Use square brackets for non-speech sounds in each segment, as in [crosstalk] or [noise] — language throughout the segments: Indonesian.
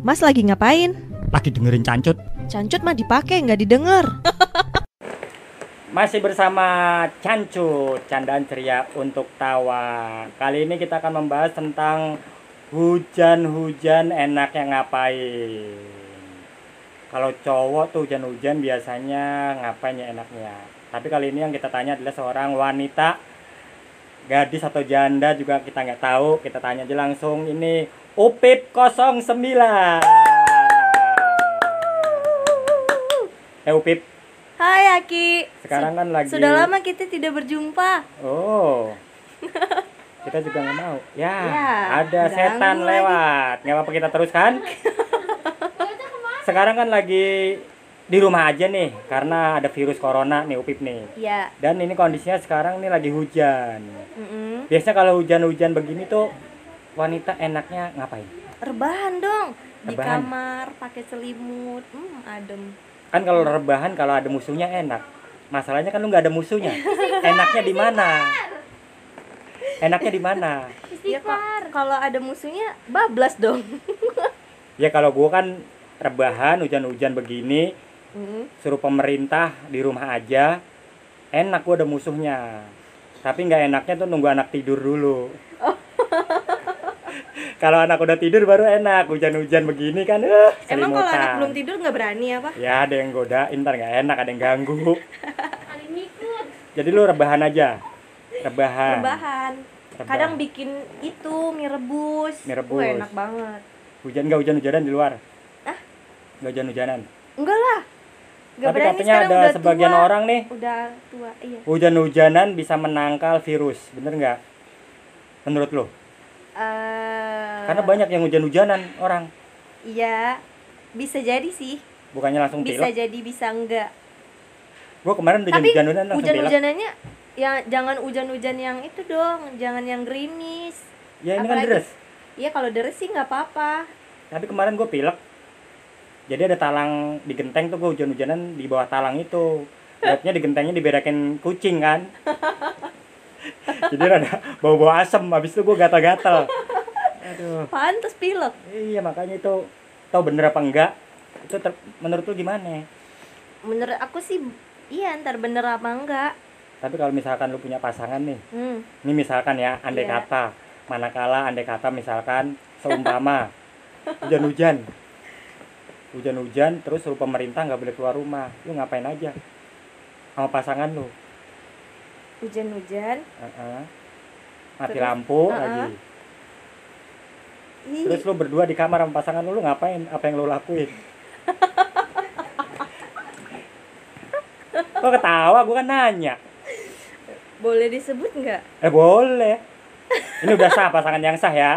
Mas lagi ngapain? Lagi dengerin cancut. Cancut mah dipakai nggak didengar. [laughs] Masih bersama Cancut, candaan ceria untuk tawa. Kali ini kita akan membahas tentang hujan-hujan enaknya ngapain. Kalau cowok tuh hujan-hujan biasanya ngapain ya enaknya. Tapi kali ini yang kita tanya adalah seorang wanita, gadis atau janda juga kita nggak tahu. Kita tanya aja langsung ini Upip 09. Eh Upip, Hai Aki. sekarang kan lagi Sudah lama kita tidak berjumpa. Oh. [laughs] Kita juga nggak mau. Ya, Ya, ada setan lagi. lewat. Nggak apa-apa kita teruskan. [laughs] Sekarang kan lagi di rumah aja nih karena ada virus corona nih Upip nih. Ya. Dan ini kondisinya sekarang nih lagi hujan. mm-mm. Biasanya kalau hujan-hujan begini tuh wanita enaknya ngapain? Rebahan dong di Rebahan. kamar pakai selimut. Hmm, adem. Kan kalau rebahan kalau ada musuhnya enak. Masalahnya kan lu nggak ada musuhnya. Enaknya di mana? Enaknya di mana? Ya kalau ada musuhnya bablas dong. Ya kalau gua kan rebahan hujan-hujan begini Mm. suruh pemerintah di rumah aja enak gua ada musuhnya tapi nggak enaknya tuh nunggu anak tidur dulu kalau anak udah tidur baru enak hujan-hujan begini kan eh, Emang kalau anak belum tidur nggak berani apa? ya ada yang godain ntar nggak enak ada yang ganggu [laughs] jadi lu rebahan aja rebahan Rebahan. Kadang bikin itu mie rebus. Mie rebus. Wah, enak banget. hujan nggak hujan-hujanan di luar Ah? nggak hujan-hujanan Enggak lah. Nggak tapi katanya ada udah sebagian tua. orang nih Udah tua, iya. hujan-hujanan bisa menangkal virus bener nggak menurut lo Eh, karena banyak yang hujan-hujanan orang Iya, bisa jadi sih. bukannya langsung Bisa jadi, bisa enggak. gua kemarin hujan-hujanan langsung pilek hujan-hujanannya ya jangan hujan-hujan yang itu dong, jangan yang gerimis. ya ini kan apalagi- deres Iya kalau deres sih nggak apa-apa. tapi kemarin gue pilek jadi ada talang di genteng tuh gue hujan-hujanan di bawah talang itu Lihatnya di gentengnya dibedakin kucing kan [laughs] jadi ada bau-bau asem habis itu gue gatal-gatal aduh Pantes pilek. iya makanya itu tau bener apa enggak itu ter- menurut lu gimana Menurut aku sih iya ntar bener apa enggak. tapi kalau misalkan lu punya pasangan nih Hmm. ini misalkan ya andai Iya. kata manakala andai kata misalkan seumpama hujan-hujan hujan-hujan terus suruh pemerintah nggak boleh keluar rumah lu ngapain aja sama pasangan lu Hujan-hujan. Heeh. mati Terus? lampu Heeh. lagi Ih, terus lu berdua di kamar sama pasangan lu, lu ngapain apa yang lu lakuin [laughs] kok ketawa gua kan nanya boleh disebut nggak? Eh boleh. Ini udah sah pasangan yang sah ya.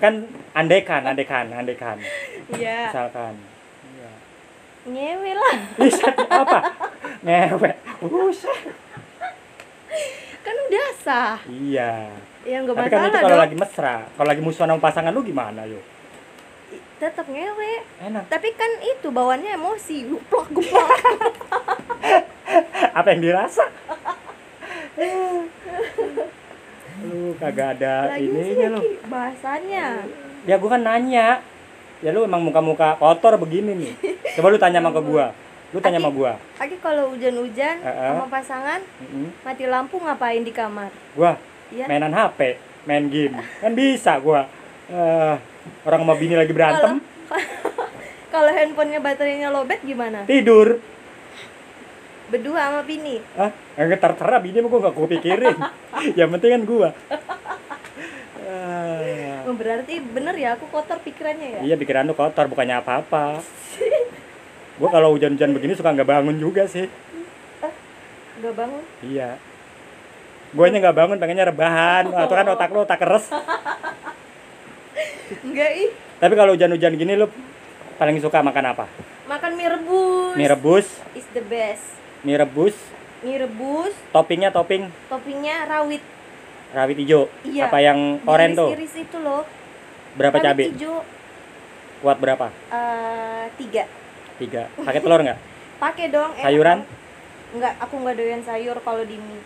Kan andekan, andekan, andekan. Iya. Misalkan. Iya. Ngewe lah. Bisa apa? Ngewek. Buset. Kan udah sah. Iya. Ya nggak Tapi kan itu kalau dong. lagi mesra. Kalau lagi musuhan sama pasangan lu gimana yuk? Tetap ngewe. Enak. Tapi kan itu bawaannya emosi. Guplok guplok. [laughs] Apa yang dirasa? [laughs] lu kagak ada Lagi ininya lu. Ki, bahasannya. Ya gua kan nanya. Ya lu emang muka-muka kotor begini nih. Coba lu tanya sama ke gua. Lu tanya sama gua. Lagi kalau hujan-hujan Heeh. sama pasangan Mm-mm. mati lampu ngapain di kamar? Gua Iya. mainan HP, main game. Kan bisa gua. Eh, orang sama bini lagi berantem, Kalau [laughs] handphonenya baterainya lobet gimana? tidur. Berdua sama bini. Ah, enggak terserah bini mah gua gak kupikirin. [laughs] Yang penting kan gua. Oh, berarti bener ya aku kotor pikirannya ya? iya pikiran lu kotor bukannya apa-apa. Gua kalau hujan-hujan begini suka nggak bangun juga sih. Gak bangun. Iya. Guanya nggak bangun, pengennya rebahan. Atau kan otak lu otak keres. Enggak [laughs] ih. Tapi kalau hujan-hujan gini lu paling suka makan apa? Makan mie rebus. Mie rebus, is the best. mie rebus, Mie rebus, toppingnya topping toppingnya rawit. rawit hijau. Iya. Apa yang oren tuh? Iris itu loh. Berapa Rawit cabai? hijau Kuat berapa? eh, tiga. Tiga. Pakai telur nggak? Pakai dong. enak Sayuran? tau. Enggak, aku nggak doyan sayur kalau di mie.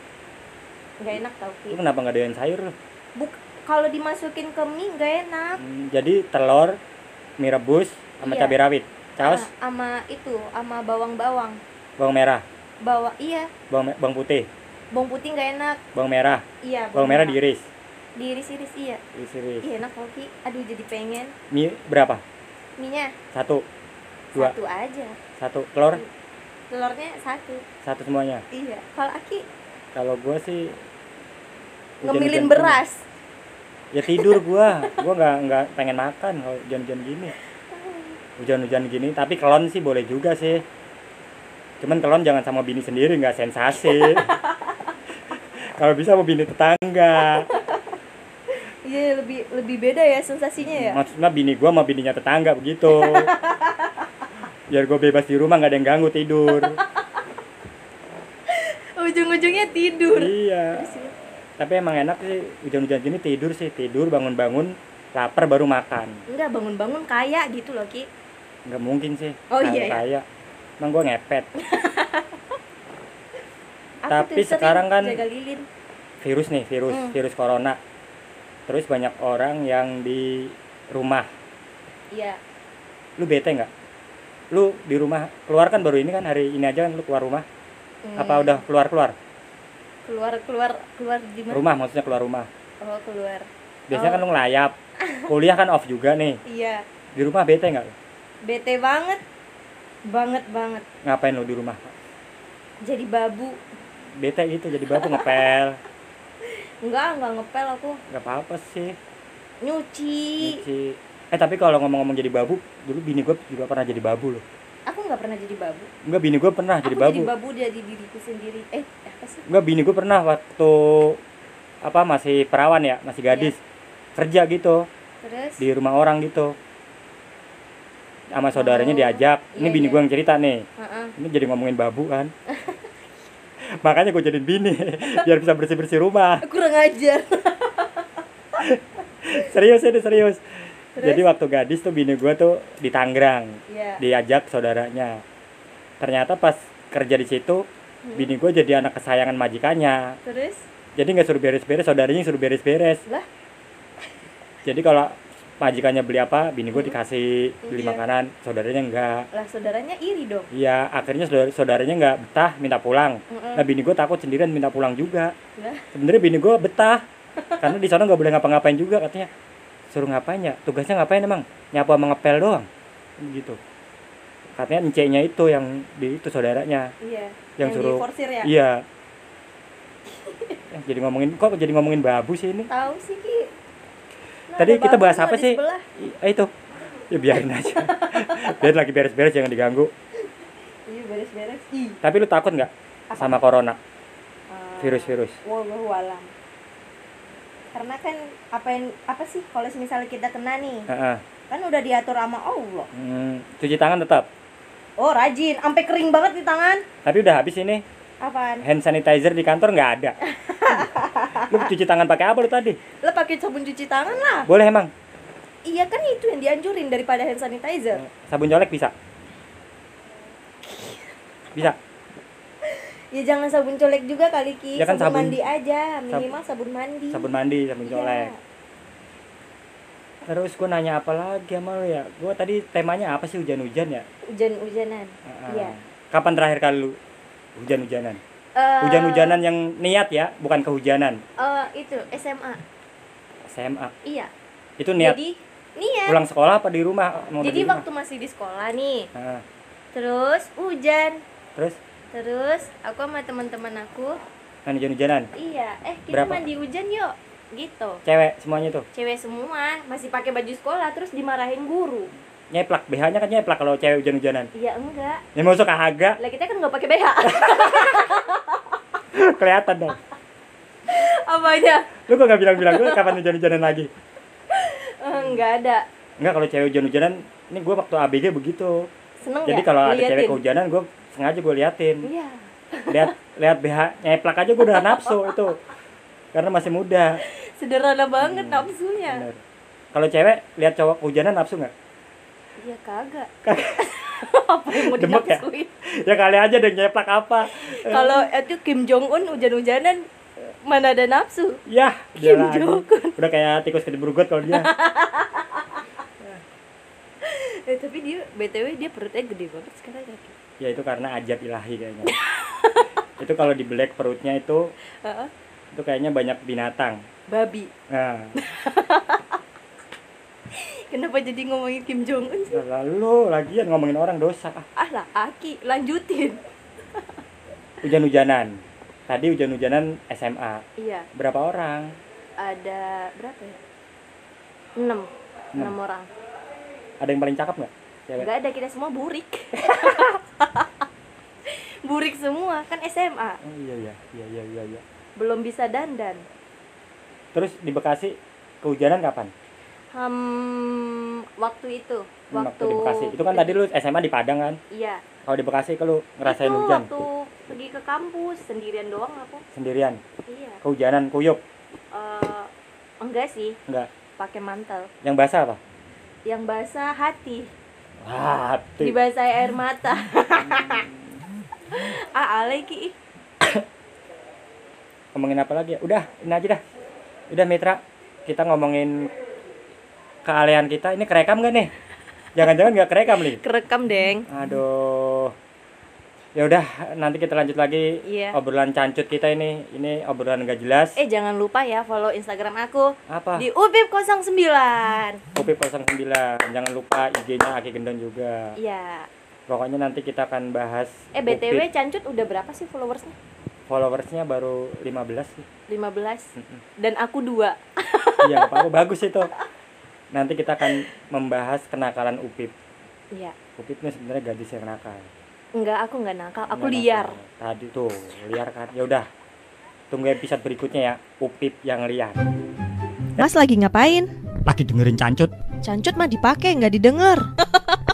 Nggak enak tau Ki. Lu kenapa nggak doyan sayur? lu? Buk kalau dimasukin ke mie nggak enak. Hmm, jadi telur, mie rebus sama Iya. cabai rawit saus Ah, sama itu sama bawang-bawang bawang merah bawa iya bawang, bawang putih bawang putih nggak enak bawang merah iya bawang merah diiris diiris-iris iya diiris iya enak kok Ki. aduh jadi pengen mie berapa minyak satu dua. Satu aja. Satu. Telur? Telurnya satu. Satu semuanya? Iya. Kalau Aki? Kalau gua sih ngemilin beras. Gini, ya tidur gua. Gua nggak nggak pengen makan kalau hujan-hujan gini. Hujan-hujan gini tapi kelon sih boleh juga sih. Cuman kelon jangan sama bini sendiri nggak sensasi. [laughs] Kalau bisa sama bini tetangga. Iya lebih lebih beda ya sensasinya ya? Maksudnya bini gua sama bininya tetangga begitu [laughs] biar gue bebas di rumah nggak ada yang ganggu tidur. [laughs] Ujung-ujungnya tidur. Iya. Tapi emang enak sih hujan-hujan gini tidur sih tidur bangun-bangun lapar baru makan. Enggak bangun-bangun kaya gitu loh Ki. Nggak mungkin sih Oh, Kaya- iya, ya. kaya. Emang gue ngepet. [laughs] Tapi sekarang kan- jaga lilin. virus nih virus Hmm. virus corona. Terus banyak orang yang di rumah. Iya. Lu bete nggak lu di rumah keluar kan baru ini kan hari ini aja kan lu keluar rumah. Hmm, apa udah keluar keluar? Keluar keluar keluar di mana? Rumah maksudnya keluar rumah. Oh keluar. Biasanya Oh. kan lu ngelayap. [laughs] Kuliah kan off juga nih. Iya. Di rumah bete nggak lu? bete banget. Banget banget. Ngapain lu di rumah? Jadi babu. Bete gitu jadi babu ngepel. [laughs] Enggak enggak ngepel aku. Nggak apa-apa sih. Nyuci. Nyuci. eh tapi kalau ngomong-ngomong jadi babu dulu bini gue juga pernah jadi babu loh. Aku nggak pernah jadi babu. Enggak bini gue pernah jadi aku babu jadi babu. dari diriku sendiri. Eh apa sih? Enggak bini gue pernah waktu apa masih perawan ya masih gadis. Kerja gitu. Terus? Di rumah orang gitu. Sama saudaranya Oh, diajak. Ini iya, bini iya. gue yang cerita nih. Heeh. ini jadi ngomongin babu kan. [laughs] Makanya gue jadiin bini [laughs] biar bisa bersih bersih rumah. Kurang ajar. [laughs] Serius ini serius Terus? jadi waktu gadis tuh bini gue tuh di Tangerang Iya. diajak saudaranya. Ternyata pas kerja di situ Hmm. bini gue jadi anak kesayangan majikannya. Terus? Jadi nggak suruh beres-beres saudaranya suruh beres-beres. Lah? Jadi kalau majikannya beli apa bini gue dikasih beli Iya. makanan saudaranya enggak lah saudaranya iri dong. Iya akhirnya saudara saudaranya nggak betah minta pulang. Mm-mm. nah bini gue takut sendirian minta pulang juga. Sebenarnya bini gue betah [laughs] karena di sana nggak boleh ngapa-ngapain juga katanya suruh ngapain ya? Tugasnya ngapain emang? Nyapu sama ngepel doang. Gitu. Katanya encenya itu yang di itu saudaranya. Iya yang suruh diforsir ya? Iya. Eh, jadi ngomongin kok jadi ngomongin babu sih ini? Tahu sih ki. Nah, tadi kita bahas apa sih? eh, itu. Ya biarin aja. [laughs] Biar lagi beres-beres jangan diganggu. Iya beres-beres. Tapi lu takut nggak sama corona? Ah, virus-virus. wallahu alam karena kan apa yang apa sih kalau misalnya kita kena nih Heeh. kan udah diatur sama Allah. Hmm, cuci tangan tetap? Oh rajin sampai kering banget di tangan. Tapi udah habis ini. Apaan? Hand sanitizer di kantor nggak ada. [laughs] Lu cuci tangan pakai apa lu tadi? Lo pakai sabun cuci tangan lah. Boleh emang? Iya kan itu yang dianjurin daripada hand sanitizer. Sabun colek bisa? Bisa ya jangan sabun colek juga kali ki. Ya kan sabun, sabun- mandi aja minimal sabun mandi. Sabun mandi sabun Iya. colek. Terus gue nanya apa lagi sama lu ya? Gue tadi temanya apa sih hujan-hujan ya? Hujan-hujanan. Iya. kapan terakhir kali lu hujan-hujanan? Eh, hujan-hujanan yang niat ya bukan kehujanan? eh, itu SMA SMA iya. Itu niat jadi niat. pulang sekolah apa di rumah? Mau jadi di rumah? waktu masih di sekolah nih. Heeh. terus hujan. Terus terus aku sama teman-teman aku. Main hujan-hujanan? Iya. Eh kita Berapa? mandi hujan yuk. Gitu. Cewek semuanya tuh? Cewek semua. Masih pakai baju sekolah terus dimarahin guru. Nyeplak. BH nya kan nyeplak kalau cewek hujan-hujanan. Iya enggak. Ya masuk kagak lah kita kan nggak pakai BH [laughs] kelihatan dong. Apanya lu kok gak bilang-bilang gue kapan hujan-hujanan lagi? Eh, nggak ada. Enggak kalau cewek hujan-hujanan ini gue waktu ABG begitu. Seneng jadi nggak? kalau ada cewek kehujanan gue sengaja gue liatin. Iya. Lihat lihat BH nyeplak aja gue udah nafsu itu. Karena masih muda. Sederhana banget Hmm, nafsunya. kalau cewek lihat cowok kehujanan nafsu nggak? Iya kagak. [laughs] Apa yang mau Demek ya? ya kali aja deh nyeplak apa? Kalau itu Kim Jong Un hujan-hujanan mana ada nafsu? Ya Kim lagi Jong Un udah kayak tikus kedibur got kalau dia. [laughs] Eh, tapi dia BTW dia perutnya gede banget sekarang ya. Ya itu karena ajab ilahi kayaknya. [laughs] itu kalau di black perutnya itu Heeh. itu kayaknya banyak binatang. Babi. Nah, [laughs] Kenapa jadi ngomongin Kim Jong Un sih? lalu lagian ngomongin orang dosa. Ah, Ah lah, Aki, lanjutin. [laughs] hujan-hujanan. Tadi hujan-hujanan SMA. Iya, Berapa orang? ada berapa ya? Enam. Enam orang. Ada yang paling cakep nggak? Enggak ada kita semua burik. Burik semua kan SMA. Oh iya iya iya iya iya. iya. Belum bisa dandan. Terus di Bekasi kehujanan kapan? Hmm, waktu itu, waktu, di Bekasi. Itu kan tadi lu SMA di Padang kan? Iya. Kalau di Bekasi kalau ngerasain itu hujan waktu pergi ke kampus sendirian doang aku. sendirian. Iya. Kehujanan kuyup Eh, enggak sih, enggak? pakai mantel. Yang basah apa? Yang basah hati, Wah, tuh. dibasahi air mata. [laughs] ah, alay ki. [coughs] ngomongin apa lagi ya? Udah, ini aja dah. Udah Mitra, kita ngomongin kealean kita. Ini kerekam gak nih? Jangan-jangan nggak kerekam nih. Kerekam, Deng. Aduh. Ya udah, nanti kita lanjut lagi Iya. obrolan cancut kita ini. Ini obrolan gak jelas. Eh, jangan lupa ya follow Instagram aku Apa? di upip09. Kopi 09. Jangan lupa IG-nya Aki Gendon juga. Iya. Pokoknya nanti kita akan bahas Eh, BTW. Cancut udah berapa sih followersnya? followersnya baru 15 sih. 15. Mm-mm. Dan aku dua. Iya, nggak apa-apa bagus itu. Nanti kita akan membahas kenakalan Upip. Iya. Upip ini sebenarnya gadis yang nakal. Enggak, aku enggak nakal. Aku Nggak liar. nakal. Tadi tuh liar kan. Ya udah. Tunggu episode berikutnya ya, Upip yang liar. Mas lagi ngapain? Lagi dengerin cancut. Cancut mah dipakai nggak didengar. [laughs]